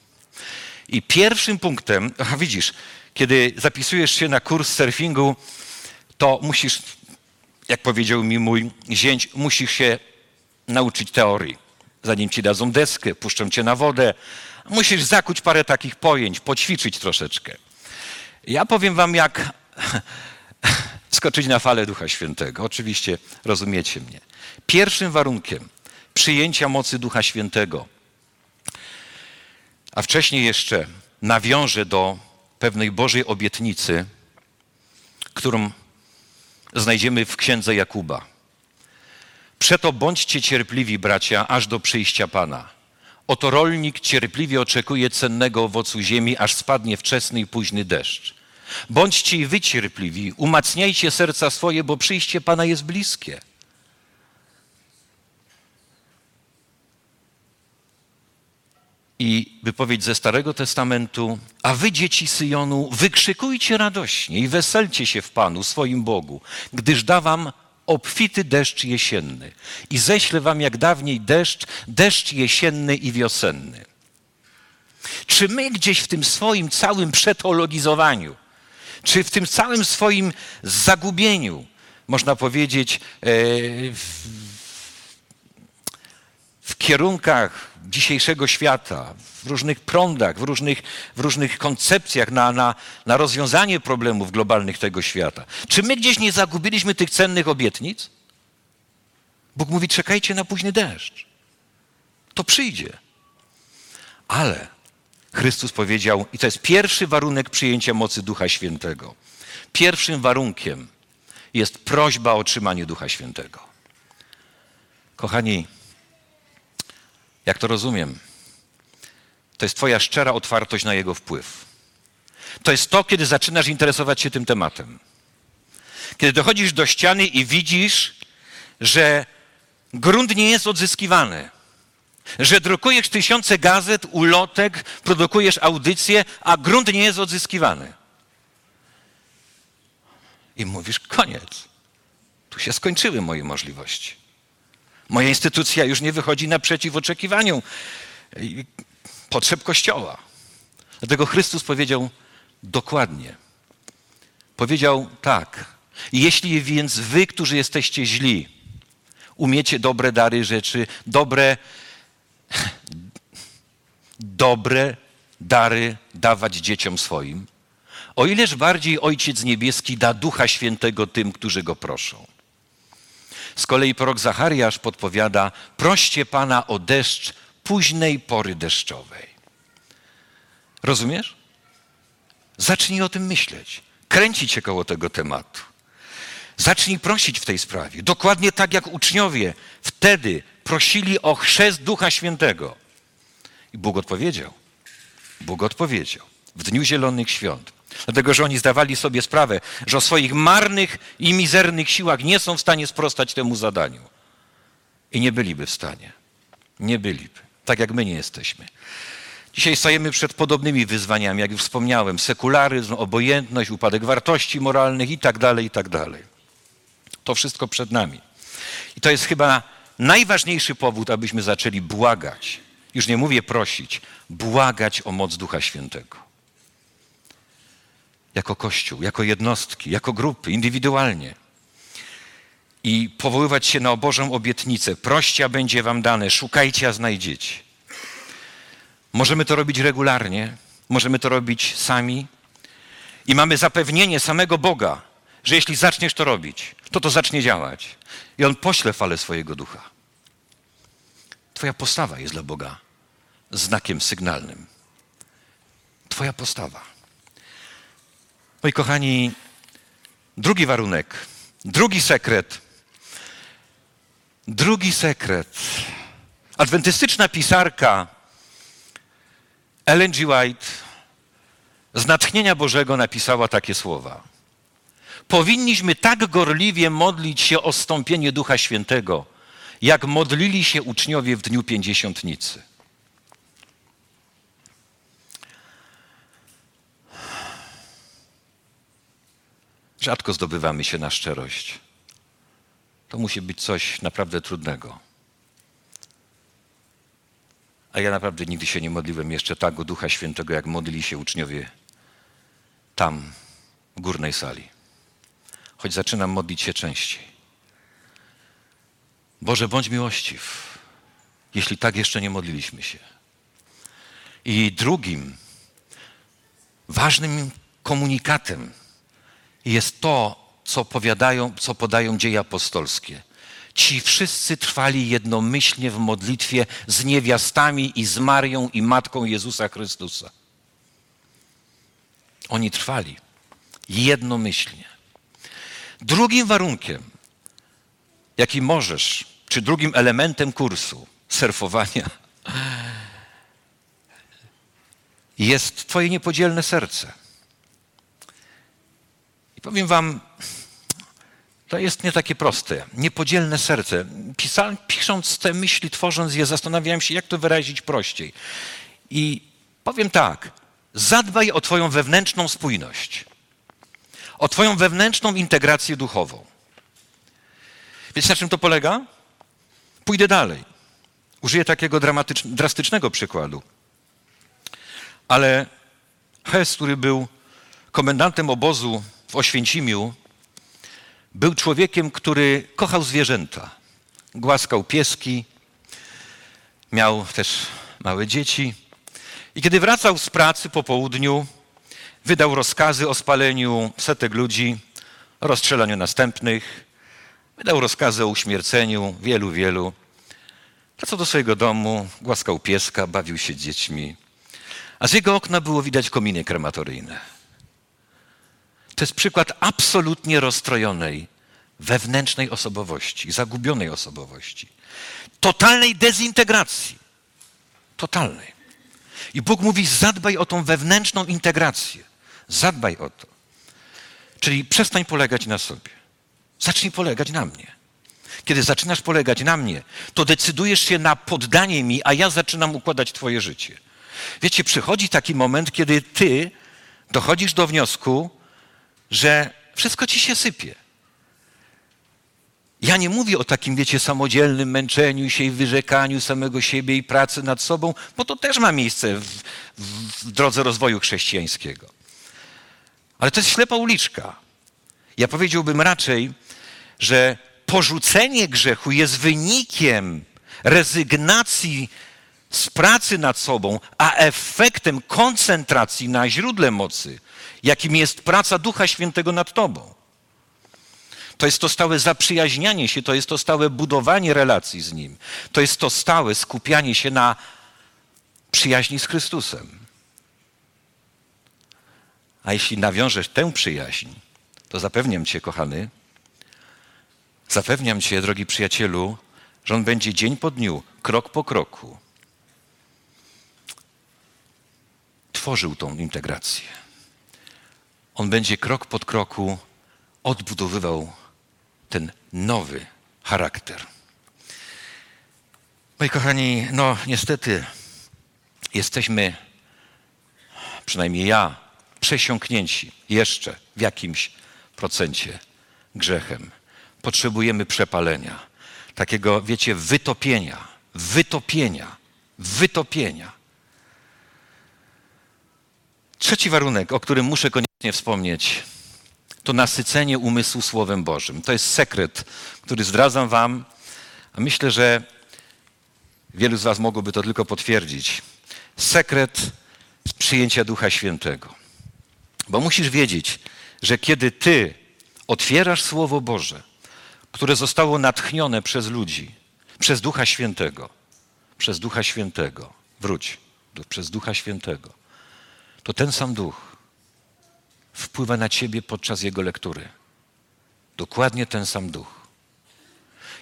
I pierwszym punktem, a widzisz, kiedy zapisujesz się na kurs surfingu, to musisz, jak powiedział mi mój zięć, musisz się nauczyć teorii. Zanim ci dadzą deskę, puszczą cię na wodę, musisz zakuć parę takich pojęć, poćwiczyć troszeczkę. Ja powiem wam, jak skoczyć na falę Ducha Świętego. Oczywiście rozumiecie mnie. Pierwszym warunkiem przyjęcia mocy Ducha Świętego a wcześniej jeszcze nawiążę do pewnej Bożej obietnicy, którą znajdziemy w księdze Jakuba. Przeto bądźcie cierpliwi, bracia, aż do przyjścia Pana. Oto rolnik cierpliwie oczekuje cennego owocu ziemi, aż spadnie wczesny i późny deszcz. Bądźcie i wy cierpliwi, umacniajcie serca swoje, bo przyjście Pana jest bliskie. I wypowiedź ze Starego Testamentu, a wy dzieci Syjonu, wykrzykujcie radośnie i weselcie się w Panu, swoim Bogu, gdyż da wam obfity deszcz jesienny i ześlę wam jak dawniej deszcz, deszcz jesienny i wiosenny. Czy my gdzieś w tym swoim całym przetologizowaniu, czy w tym całym swoim zagubieniu, można powiedzieć, e, w, w kierunkach dzisiejszego świata, w różnych prądach, w różnych, w różnych koncepcjach na, na, na rozwiązanie problemów globalnych tego świata. Czy my gdzieś nie zagubiliśmy tych cennych obietnic? Bóg mówi: czekajcie na późny deszcz. To przyjdzie. Ale Chrystus powiedział, i to jest pierwszy warunek przyjęcia mocy Ducha Świętego. Pierwszym warunkiem jest prośba o otrzymanie Ducha Świętego. Kochani, jak to rozumiem? To jest Twoja szczera otwartość na Jego wpływ. To jest to, kiedy zaczynasz interesować się tym tematem. Kiedy dochodzisz do ściany i widzisz, że grunt nie jest odzyskiwany, Że drukujesz tysiące gazet, ulotek, produkujesz audycje, a grunt nie jest odzyskiwany. I mówisz, koniec. Tu się skończyły moje możliwości. Moja instytucja już nie wychodzi naprzeciw oczekiwaniom potrzeb Kościoła. Dlatego Chrystus powiedział dokładnie. Powiedział tak. Jeśli więc wy, którzy jesteście źli, umiecie dobre dary rzeczy, dobre, dobre dary dawać dzieciom swoim, o ileż bardziej Ojciec Niebieski da Ducha Świętego tym, którzy Go proszą. Z kolei prorok Zachariasz podpowiada, proście Pana o deszcz późnej pory deszczowej. Rozumiesz? Zacznij o tym myśleć. Kręcić się koło tego tematu. Zacznij prosić w tej sprawie. Dokładnie tak jak uczniowie wtedy prosili o chrzest Ducha Świętego. I Bóg odpowiedział. Bóg odpowiedział. W Dniu Zielonych Świąt. Dlatego, że oni zdawali sobie sprawę, że o swoich marnych i mizernych siłach nie są w stanie sprostać temu zadaniu. I nie byliby w stanie. Nie byliby. Tak jak my nie jesteśmy. Dzisiaj stajemy przed podobnymi wyzwaniami, jak już wspomniałem, sekularyzm, obojętność, upadek wartości moralnych i tak dalej, i tak. To wszystko przed nami. I to jest chyba najważniejszy powód, abyśmy zaczęli błagać, już nie mówię prosić, błagać o moc Ducha Świętego. Jako Kościół, jako jednostki, jako grupy, indywidualnie. I powoływać się na Bożą obietnicę. Proście, a będzie wam dane, szukajcie, a znajdziecie. Możemy to robić regularnie, możemy to robić sami i mamy zapewnienie samego Boga, że jeśli zaczniesz to robić, to to zacznie działać i On pośle falę swojego ducha. Twoja postawa jest dla Boga znakiem sygnalnym. Twoja postawa. Moi kochani, drugi warunek, drugi sekret, drugi sekret. Adwentystyczna pisarka Ellen G. White z natchnienia Bożego napisała takie słowa. Powinniśmy tak gorliwie modlić się o stąpienie Ducha Świętego, jak modlili się uczniowie w dniu pięćdziesiątnicy. Rzadko zdobywamy się na szczerość. To musi być coś naprawdę trudnego. A ja naprawdę nigdy się nie modliłem jeszcze tak o Ducha Świętego, jak modlili się uczniowie tam, w górnej sali. Choć zaczynam modlić się częściej. Boże, bądź miłościw, jeśli tak jeszcze nie modliliśmy się. I drugim ważnym komunikatem jest to, co, powiadają, co podają dzieje apostolskie. Ci wszyscy trwali jednomyślnie w modlitwie z niewiastami i z Marią i Matką Jezusa Chrystusa. Oni trwali jednomyślnie. Drugim warunkiem, jaki możesz, czy drugim elementem kursu surfowania, jest Twoje niepodzielne serce. I powiem Wam, to jest nie takie proste. Niepodzielne serce. Pisa, pisząc te myśli, tworząc je, zastanawiałem się, jak to wyrazić prościej. I powiem tak: zadbaj o Twoją wewnętrzną spójność, o Twoją wewnętrzną integrację duchową. Więc na czym to polega? Pójdę dalej. Użyję takiego drastycznego przykładu. Ale Hes, który był komendantem obozu w Oświęcimiu, był człowiekiem, który kochał zwierzęta. Głaskał pieski, miał też małe dzieci. I kiedy wracał z pracy po południu, wydał rozkazy o spaleniu setek ludzi, o rozstrzelaniu następnych, wydał rozkazy o uśmierceniu wielu, wielu. Wracał do swojego domu, głaskał pieska, bawił się dziećmi, a z jego okna było widać kominy krematoryjne. To jest przykład absolutnie rozstrojonej, wewnętrznej osobowości, zagubionej osobowości. Totalnej dezintegracji. Totalnej. I Bóg mówi: zadbaj o tą wewnętrzną integrację. Zadbaj o to. Czyli przestań polegać na sobie. Zacznij polegać na mnie. kiedy zaczynasz polegać na mnie, to decydujesz się na poddanie mi, a ja zaczynam układać Twoje życie. Wiecie, przychodzi taki moment, kiedy Ty dochodzisz do wniosku, że wszystko Ci się sypie. Ja nie mówię o takim, wiecie, samodzielnym męczeniu się i wyrzekaniu samego siebie i pracy nad sobą, bo to też ma miejsce w, w drodze rozwoju chrześcijańskiego. Ale to jest ślepa uliczka. Ja powiedziałbym raczej, że porzucenie grzechu jest wynikiem rezygnacji z pracy nad sobą, a efektem koncentracji na źródle mocy, jakim jest praca Ducha Świętego nad Tobą. To jest to stałe zaprzyjaźnianie się, to jest to stałe budowanie relacji z Nim, to jest to stałe skupianie się na przyjaźni z Chrystusem. A jeśli nawiążesz tę przyjaźń, to zapewniam Cię, kochany, zapewniam Cię, drogi przyjacielu, że on będzie dzień po dniu, krok po kroku tworzył tą integrację. On będzie krok pod kroku odbudowywał ten nowy charakter. Moi kochani, no niestety jesteśmy, przynajmniej ja, przesiąknięci jeszcze w jakimś procencie grzechem. Potrzebujemy przepalenia, takiego, wiecie, wytopienia, wytopienia, wytopienia. Trzeci warunek, o którym muszę koniecznie wspomnieć, to nasycenie umysłu Słowem Bożym. To jest sekret, który zdradzam Wam, a myślę, że wielu z Was mogłoby to tylko potwierdzić. Sekret przyjęcia Ducha Świętego. Bo musisz wiedzieć, że kiedy Ty otwierasz Słowo Boże, które zostało natchnione przez ludzi, przez Ducha Świętego, przez Ducha Świętego, wróć, przez Ducha Świętego, to ten sam duch wpływa na ciebie podczas jego lektury. Dokładnie ten sam duch.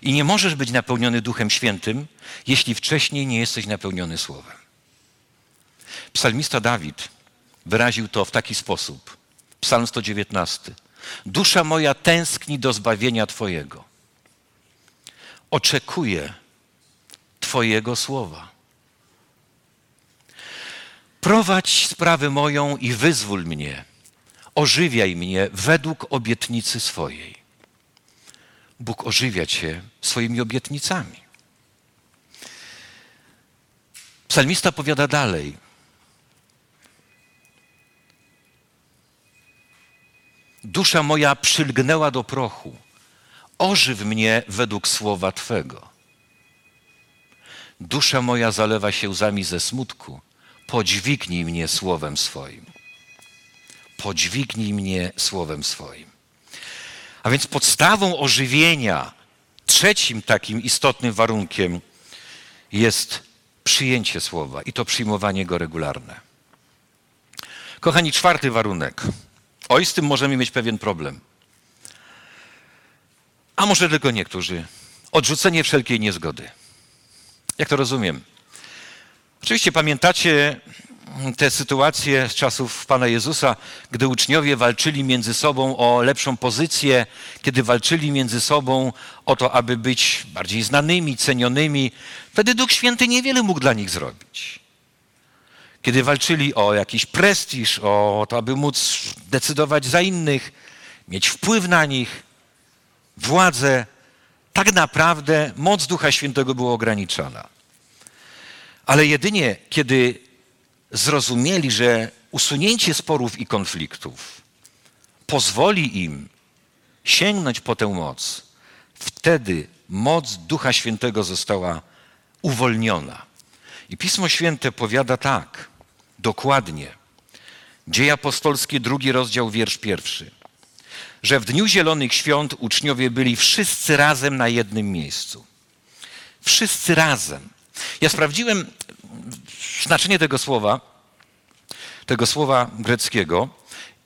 I nie możesz być napełniony Duchem Świętym, jeśli wcześniej nie jesteś napełniony Słowem. Psalmista Dawid wyraził to w taki sposób. Psalm 119. Dusza moja tęskni do zbawienia Twojego. Oczekuje Twojego słowa. Prowadź sprawę moją i wyzwól mnie. Ożywiaj mnie według obietnicy swojej. Bóg ożywia cię swoimi obietnicami. Psalmista powiada dalej. Dusza moja przylgnęła do prochu. Ożyw mnie według słowa Twego. Dusza moja zalewa się łzami ze smutku podźwignij mnie słowem swoim. Podźwignij mnie słowem swoim. A więc podstawą ożywienia, trzecim takim istotnym warunkiem jest przyjęcie słowa i to przyjmowanie go regularne. Kochani, czwarty warunek. Oj, z tym możemy mieć pewien problem. A może tylko niektórzy. Odrzucenie wszelkiej niezgody. Jak to rozumiem? Oczywiście pamiętacie te sytuacje z czasów Pana Jezusa, gdy uczniowie walczyli między sobą o lepszą pozycję, kiedy walczyli między sobą o to, aby być bardziej znanymi, cenionymi. Wtedy Duch Święty niewiele mógł dla nich zrobić. Kiedy walczyli o jakiś prestiż, o to, aby móc decydować za innych, mieć wpływ na nich, władzę, tak naprawdę moc Ducha Świętego była ograniczona. Ale jedynie kiedy zrozumieli, że usunięcie sporów i konfliktów pozwoli im sięgnąć po tę moc, wtedy moc Ducha Świętego została uwolniona. I Pismo Święte powiada tak, dokładnie. Dzieje apostolskie, drugi rozdział, wiersz pierwszy. Że w dniu Zielonych Świąt uczniowie byli wszyscy razem na jednym miejscu. Wszyscy razem. Ja sprawdziłem znaczenie tego słowa, tego słowa greckiego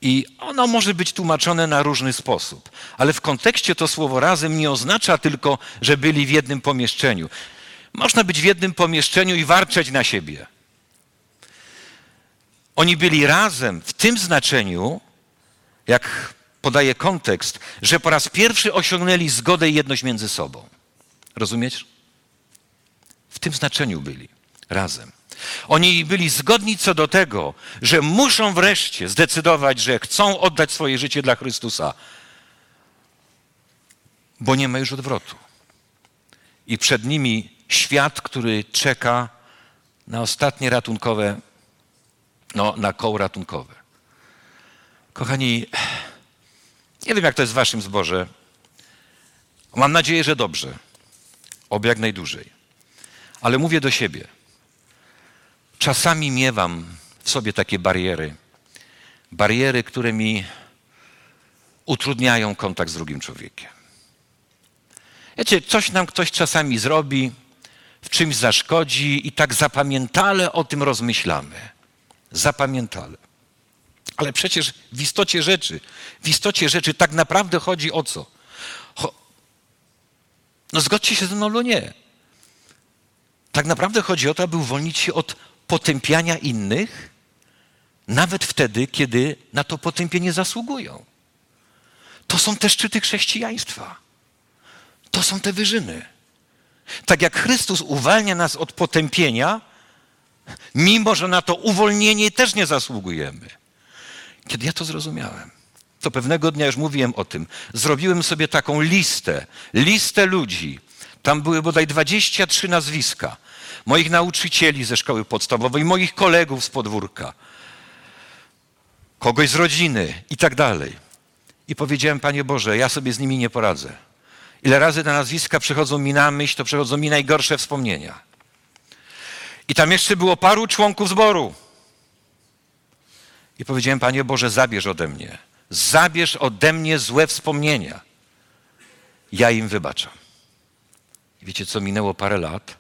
i ono może być tłumaczone na różny sposób. Ale w kontekście to słowo razem nie oznacza tylko, że byli w jednym pomieszczeniu. Można być w jednym pomieszczeniu i warczeć na siebie. Oni byli razem w tym znaczeniu, jak podaje kontekst, że po raz pierwszy osiągnęli zgodę i jedność między sobą. Rozumiesz? W tym znaczeniu byli razem. Oni byli zgodni co do tego, że muszą wreszcie zdecydować, że chcą oddać swoje życie dla Chrystusa, bo nie ma już odwrotu. I przed nimi świat, który czeka na ostatnie ratunkowe, no, na koło ratunkowe. Kochani, nie wiem, jak to jest w waszym zborze. Mam nadzieję, że dobrze. Oby jak najdłużej. Ale mówię do siebie. Czasami miewam w sobie takie bariery. Bariery, które mi utrudniają kontakt z drugim człowiekiem. Wiecie, coś nam ktoś czasami zrobi, w czymś zaszkodzi i tak zapamiętale o tym rozmyślamy. Zapamiętale. Ale przecież w istocie rzeczy, w istocie rzeczy tak naprawdę chodzi o co? No zgodźcie się ze mną lub nie. Tak naprawdę chodzi o to, aby uwolnić się od potępiania innych, nawet wtedy, kiedy na to potępienie zasługują. To są te szczyty chrześcijaństwa. To są te wyżyny. Tak jak Chrystus uwalnia nas od potępienia, mimo że na to uwolnienie też nie zasługujemy. Kiedy ja to zrozumiałem, to pewnego dnia już mówiłem o tym, zrobiłem sobie taką listę, listę ludzi. Tam były bodaj 23 nazwiska moich nauczycieli ze szkoły podstawowej, moich kolegów z podwórka, kogoś z rodziny i tak dalej. I powiedziałem, Panie Boże, ja sobie z nimi nie poradzę. Ile razy te nazwiska przychodzą mi na myśl, to przychodzą mi najgorsze wspomnienia. I tam jeszcze było paru członków zboru. I powiedziałem, Panie Boże, zabierz ode mnie. Zabierz ode mnie złe wspomnienia. Ja im wybaczam. I wiecie co, minęło parę lat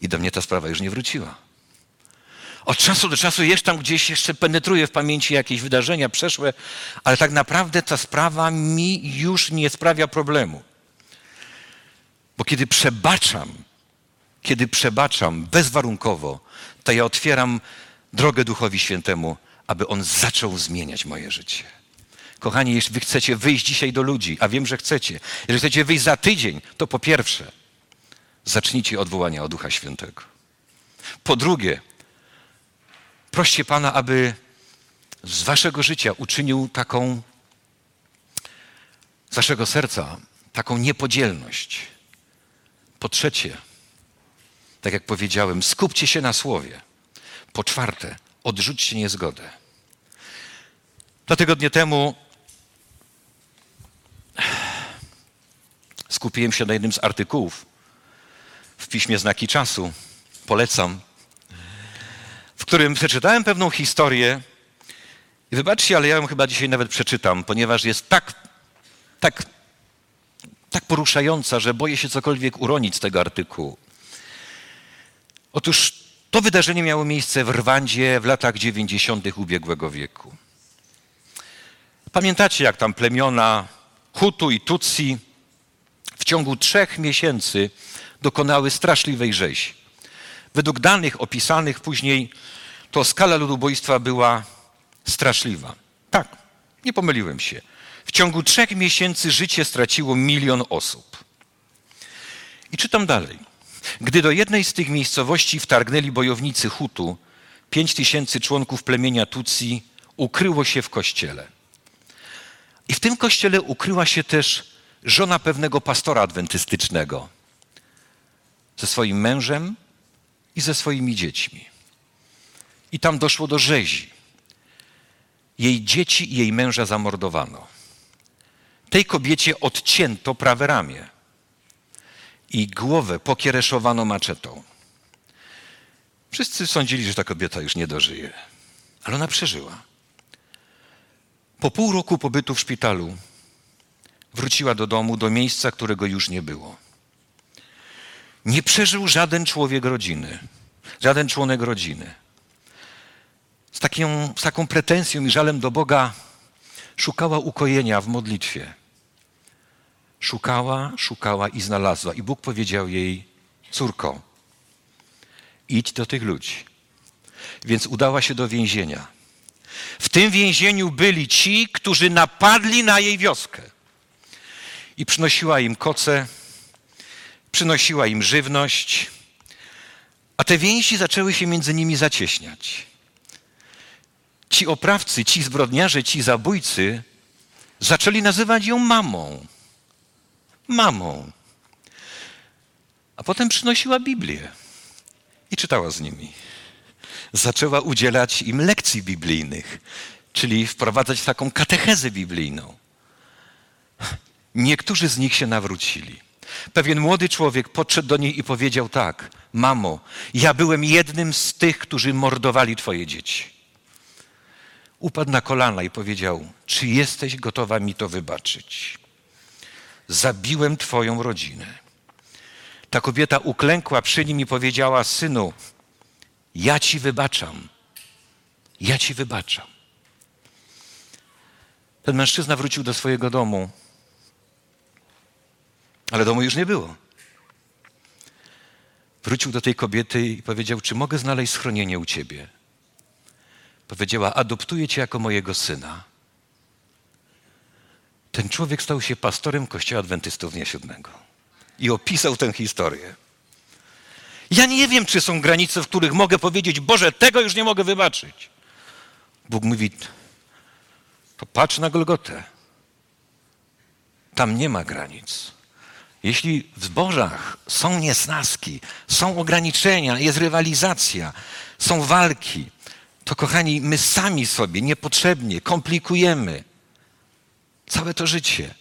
i do mnie ta sprawa już nie wróciła. Od czasu do czasu jest tam gdzieś jeszcze penetruje w pamięci jakieś wydarzenia przeszłe, ale tak naprawdę ta sprawa mi już nie sprawia problemu. Bo kiedy przebaczam, kiedy przebaczam bezwarunkowo, to ja otwieram drogę Duchowi Świętemu, aby On zaczął zmieniać moje życie. Kochani, jeśli wy chcecie wyjść dzisiaj do ludzi, a wiem, że chcecie, jeżeli chcecie wyjść za tydzień, to po pierwsze, zacznijcie odwołania o Ducha Świętego. Po drugie, proście Pana, aby z waszego życia uczynił taką, z waszego serca, taką niepodzielność. Po trzecie, tak jak powiedziałem, skupcie się na słowie. Po czwarte, odrzućcie niezgodę. Dwa tygodnie temu skupiłem się na jednym z artykułów w piśmie Znaki Czasu. Polecam. W którym przeczytałem pewną historię. I wybaczcie, ale ja ją chyba dzisiaj nawet przeczytam, ponieważ jest tak, tak, tak poruszająca, że boję się cokolwiek uronić z tego artykułu. Otóż to wydarzenie miało miejsce w Rwandzie w latach 90. ubiegłego wieku. Pamiętacie, jak tam plemiona Hutu i Tutsi w ciągu trzech miesięcy dokonały straszliwej rzezi. Według danych opisanych później, to skala ludobójstwa była straszliwa. Tak, nie pomyliłem się. W ciągu trzech miesięcy życie straciło milion osób. I czytam dalej. Gdy do jednej z tych miejscowości wtargnęli bojownicy Hutu, pięć tysięcy członków plemienia Tutsi ukryło się w kościele. I w tym kościele ukryła się też żona pewnego pastora adwentystycznego ze swoim mężem i ze swoimi dziećmi. I tam doszło do rzezi. Jej dzieci i jej męża zamordowano. Tej kobiecie odcięto prawe ramię i głowę pokiereszowano maczetą. Wszyscy sądzili, że ta kobieta już nie dożyje, ale ona przeżyła. Po pół roku pobytu w szpitalu wróciła do domu, do miejsca, którego już nie było. Nie przeżył żaden człowiek rodziny, żaden członek rodziny. Z, taką, z taką pretensją i żalem do Boga szukała ukojenia w modlitwie. Szukała, szukała i znalazła. I Bóg powiedział jej: Córko, idź do tych ludzi. Więc udała się do więzienia. W tym więzieniu byli ci, którzy napadli na jej wioskę. I przynosiła im koce, przynosiła im żywność, a te więzi zaczęły się między nimi zacieśniać. Ci oprawcy, ci zbrodniarze, ci zabójcy zaczęli nazywać ją mamą. Mamą. A potem przynosiła Biblię i czytała z nimi. Zaczęła udzielać im lekcji biblijnych, czyli wprowadzać taką katechezę biblijną. Niektórzy z nich się nawrócili. Pewien młody człowiek podszedł do niej i powiedział tak: Mamo, ja byłem jednym z tych, którzy mordowali twoje dzieci. Upadł na kolana i powiedział: Czy jesteś gotowa mi to wybaczyć? Zabiłem twoją rodzinę. Ta kobieta uklękła przy nim i powiedziała: Synu, ja ci wybaczam. Ja ci wybaczam. Ten mężczyzna wrócił do swojego domu, ale domu już nie było. Wrócił do tej kobiety i powiedział: Czy mogę znaleźć schronienie u ciebie? Powiedziała: Adoptuję cię jako mojego syna. Ten człowiek stał się pastorem Kościoła Adwentystów Dnia Siódmego i opisał tę historię. Ja nie wiem, czy są granice, w których mogę powiedzieć: Boże, tego już nie mogę wybaczyć. Bóg mówi: To patrz na Golgotę. Tam nie ma granic. Jeśli w zbożach są niesnaski, są ograniczenia, jest rywalizacja, są walki, to kochani, my sami sobie niepotrzebnie komplikujemy całe to życie.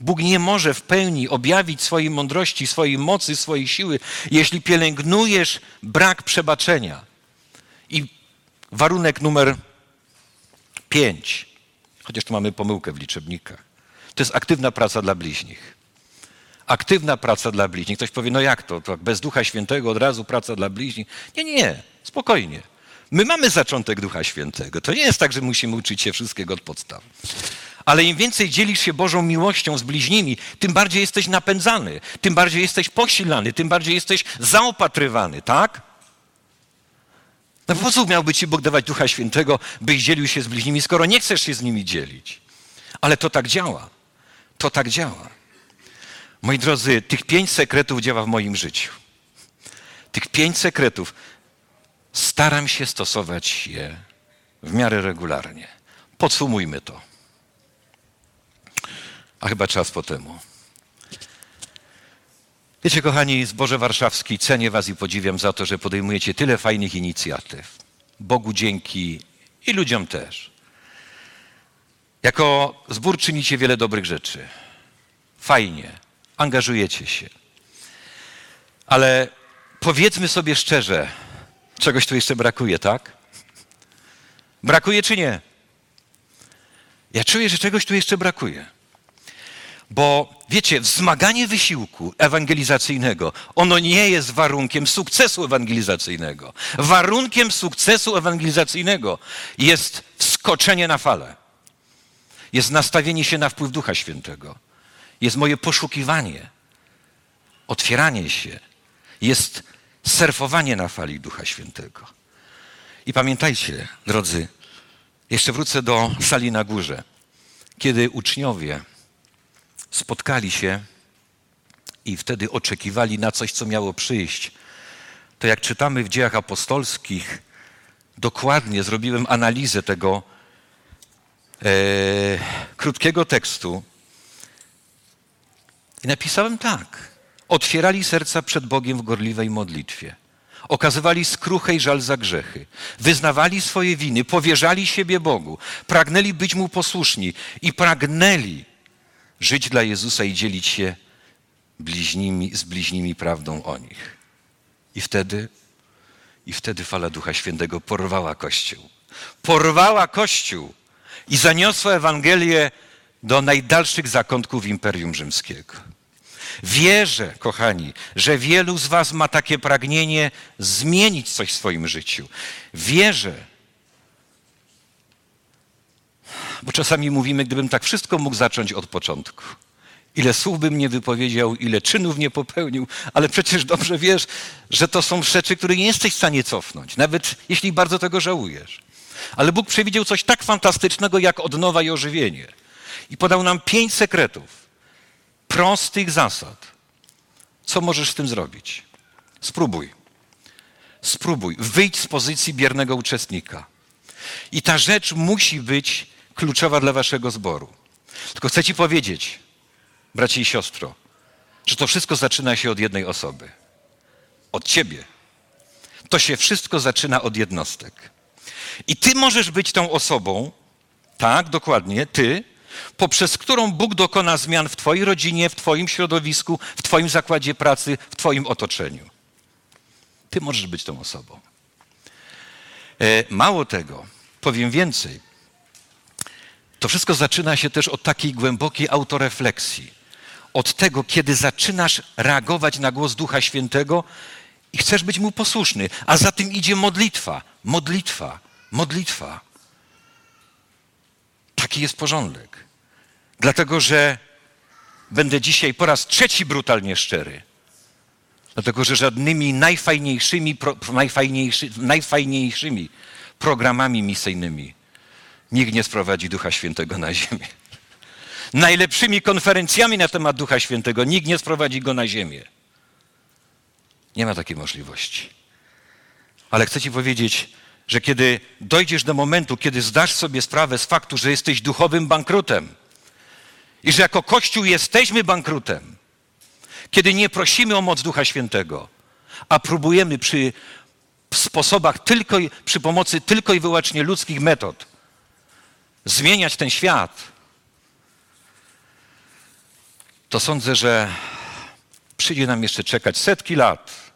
Bóg nie może w pełni objawić swojej mądrości, swojej mocy, swojej siły, jeśli pielęgnujesz brak przebaczenia. I warunek numer pięć, chociaż tu mamy pomyłkę w liczebnikach, to jest aktywna praca dla bliźnich. Aktywna praca dla bliźnich. Ktoś powie, no jak to? to bez Ducha Świętego od razu praca dla bliźnich? Nie, nie, nie, spokojnie. My mamy zaczątek Ducha Świętego. To nie jest tak, że musimy uczyć się wszystkiego od podstaw. Ale im więcej dzielisz się Bożą miłością z bliźnimi, tym bardziej jesteś napędzany, tym bardziej jesteś posilany, tym bardziej jesteś zaopatrywany, tak? No po co miałby ci Bóg dawać Ducha Świętego, byś dzielił się z bliźnimi, skoro nie chcesz się z nimi dzielić? Ale to tak działa. To tak działa. Moi drodzy, tych pięć sekretów działa w moim życiu. Tych pięć sekretów staram się stosować je w miarę regularnie. Podsumujmy to. A chyba czas po temu. Wiecie, kochani, zboże warszawski, cenię was i podziwiam za to, że podejmujecie tyle fajnych inicjatyw. Bogu dzięki i ludziom też. Jako zbór czynicie wiele dobrych rzeczy. Fajnie, angażujecie się. Ale powiedzmy sobie szczerze, czegoś tu jeszcze brakuje, tak? Brakuje czy nie? Ja czuję, że czegoś tu jeszcze brakuje. Bo wiecie, wzmaganie wysiłku ewangelizacyjnego, ono nie jest warunkiem sukcesu ewangelizacyjnego. Warunkiem sukcesu ewangelizacyjnego jest wskoczenie na falę. Jest nastawienie się na wpływ Ducha Świętego. Jest moje poszukiwanie, otwieranie się. Jest surfowanie na fali Ducha Świętego. I pamiętajcie, drodzy, jeszcze wrócę do sali na górze. Kiedy uczniowie spotkali się i wtedy oczekiwali na coś, co miało przyjść, to jak czytamy w dziejach apostolskich, dokładnie zrobiłem analizę tego e, krótkiego tekstu i napisałem tak. Otwierali serca przed Bogiem w gorliwej modlitwie. Okazywali skruchę i żal za grzechy. Wyznawali swoje winy, powierzali siebie Bogu. Pragnęli być Mu posłuszni i pragnęli żyć dla Jezusa i dzielić się bliźnimi, z bliźnimi prawdą o nich. I wtedy, i wtedy fala Ducha Świętego porwała Kościół. Porwała Kościół i zaniosła Ewangelię do najdalszych zakątków Imperium Rzymskiego. Wierzę, kochani, że wielu z Was ma takie pragnienie zmienić coś w swoim życiu. Wierzę, bo czasami mówimy, gdybym tak wszystko mógł zacząć od początku. Ile słów bym nie wypowiedział, ile czynów nie popełnił, ale przecież dobrze wiesz, że to są rzeczy, które nie jesteś w stanie cofnąć, nawet jeśli bardzo tego żałujesz. Ale Bóg przewidział coś tak fantastycznego jak odnowa i ożywienie. I podał nam pięć sekretów, prostych zasad. Co możesz z tym zrobić? Spróbuj. Spróbuj. Wyjdź z pozycji biernego uczestnika. I ta rzecz musi być kluczowa dla waszego zboru. Tylko chcę ci powiedzieć, bracie i siostro, że to wszystko zaczyna się od jednej osoby. Od ciebie. To się wszystko zaczyna od jednostek. I ty możesz być tą osobą, tak, dokładnie, ty, poprzez którą Bóg dokona zmian w twojej rodzinie, w twoim środowisku, w twoim zakładzie pracy, w twoim otoczeniu. Ty możesz być tą osobą. E, mało tego, powiem więcej. To wszystko zaczyna się też od takiej głębokiej autorefleksji. Od tego, kiedy zaczynasz reagować na głos Ducha Świętego i chcesz być mu posłuszny, a za tym idzie modlitwa, modlitwa, modlitwa. Taki jest porządek. Dlatego, że będę dzisiaj po raz trzeci brutalnie szczery. Dlatego, że żadnymi najfajniejszymi, pro, najfajniejszy, najfajniejszymi programami misyjnymi nikt nie sprowadzi Ducha Świętego na ziemię. Najlepszymi konferencjami na temat Ducha Świętego nikt nie sprowadzi go na ziemię. Nie ma takiej możliwości. Ale chcę Ci powiedzieć, że kiedy dojdziesz do momentu, kiedy zdasz sobie sprawę z faktu, że jesteś duchowym bankrutem i że jako Kościół jesteśmy bankrutem, kiedy nie prosimy o moc Ducha Świętego, a próbujemy przy sposobach tylko przy pomocy tylko i wyłącznie ludzkich metod zmieniać ten świat, to sądzę, że przyjdzie nam jeszcze czekać setki lat,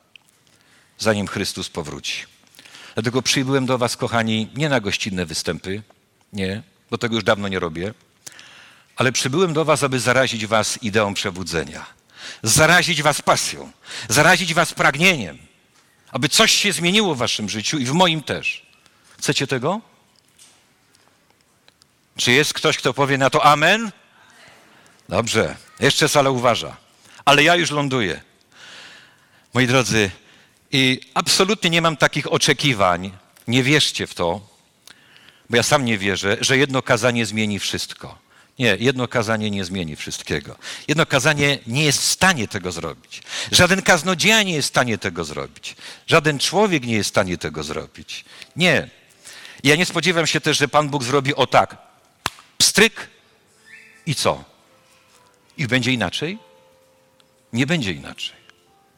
zanim Chrystus powróci. Dlatego przybyłem do Was, kochani, nie na gościnne występy, nie, bo tego już dawno nie robię, ale przybyłem do Was, aby zarazić Was ideą przebudzenia, zarazić Was pasją, zarazić Was pragnieniem, aby coś się zmieniło w Waszym życiu i w moim też. Chcecie tego? Czy jest ktoś, kto powie na to amen? Dobrze, jeszcze sala uważa, ale ja już ląduję. Moi drodzy, i absolutnie nie mam takich oczekiwań, nie wierzcie w to, bo ja sam nie wierzę, że jedno kazanie zmieni wszystko. Nie, jedno kazanie nie zmieni wszystkiego. Jedno kazanie nie jest w stanie tego zrobić. Żaden kaznodzieja nie jest w stanie tego zrobić. Żaden człowiek nie jest w stanie tego zrobić. Nie. Ja nie spodziewam się też, że Pan Bóg zrobi o tak. Pstryk i co? I będzie inaczej? Nie będzie inaczej.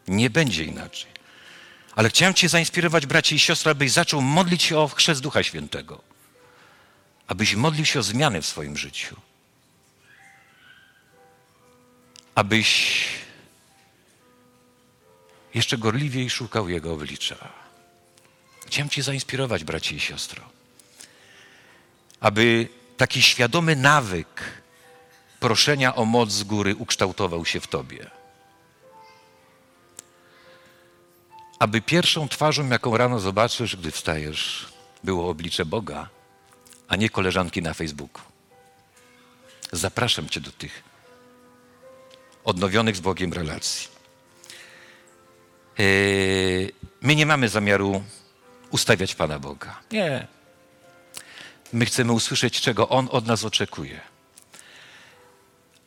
Nie będzie inaczej. Ale chciałem Cię zainspirować, bracie i siostry, abyś zaczął modlić się o chrzest Ducha Świętego. Abyś modlił się o zmiany w swoim życiu. Abyś jeszcze gorliwiej szukał Jego oblicza. Chciałem Cię zainspirować, bracie i siostro. Aby taki świadomy nawyk proszenia o moc z góry ukształtował się w Tobie. Aby pierwszą twarzą, jaką rano zobaczysz, gdy wstajesz, było oblicze Boga, a nie koleżanki na Facebooku. Zapraszam Cię do tych odnowionych z Bogiem relacji. Yy, my nie mamy zamiaru ustawiać Pana Boga. Nie. My chcemy usłyszeć, czego On od nas oczekuje.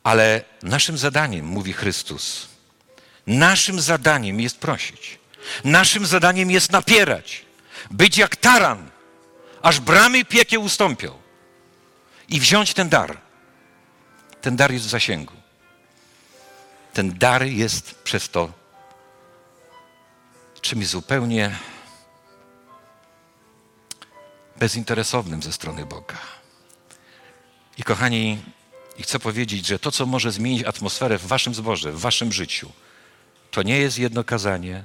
Ale naszym zadaniem, mówi Chrystus, naszym zadaniem jest prosić. Naszym zadaniem jest napierać, być jak taran, aż bramy piekie ustąpią i wziąć ten dar. Ten dar jest w zasięgu. Ten dar jest przez to czymś zupełnie bezinteresownym ze strony Boga. I kochani, i chcę powiedzieć, że to, co może zmienić atmosferę w waszym zborze, w waszym życiu, to nie jest jedno kazanie,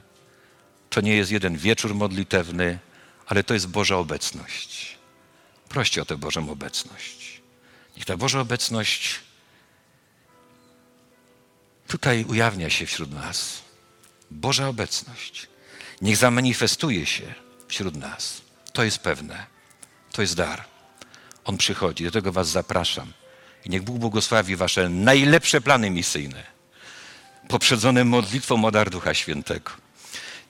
to nie jest jeden wieczór modlitewny, ale to jest Boża obecność. Proście o tę Bożą obecność. Niech ta Boża obecność tutaj ujawnia się wśród nas. Boża obecność. Niech zamanifestuje się wśród nas. To jest pewne. To jest dar. On przychodzi. Do tego Was zapraszam. I niech Bóg błogosławi Wasze najlepsze plany misyjne, poprzedzone modlitwą o dar Ducha Świętego.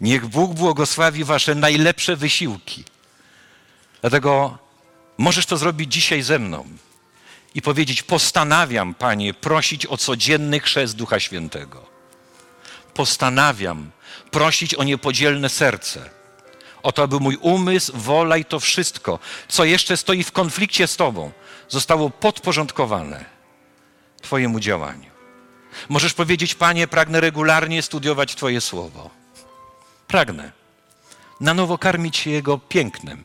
Niech Bóg błogosławi wasze najlepsze wysiłki. Dlatego Możesz to zrobić dzisiaj ze mną i powiedzieć: Postanawiam, Panie, prosić o codzienny chrzest Ducha Świętego. Postanawiam prosić o niepodzielne serce. O to, aby mój umysł, wola i to wszystko, co jeszcze stoi w konflikcie z Tobą, zostało podporządkowane Twojemu działaniu. Możesz powiedzieć, Panie, pragnę regularnie studiować Twoje słowo. Pragnę na nowo karmić się Jego pięknem,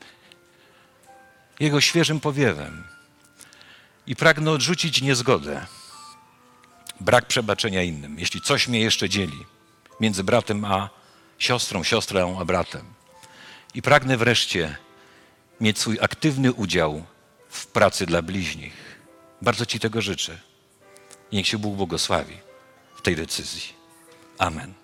Jego świeżym powiewem. I pragnę odrzucić niezgodę, brak przebaczenia innym, jeśli coś mnie jeszcze dzieli między bratem a siostrą, siostrą a bratem. I pragnę wreszcie mieć swój aktywny udział w pracy dla bliźnich. Bardzo Ci tego życzę. Niech się Bóg błogosławi w tej decyzji. Amen.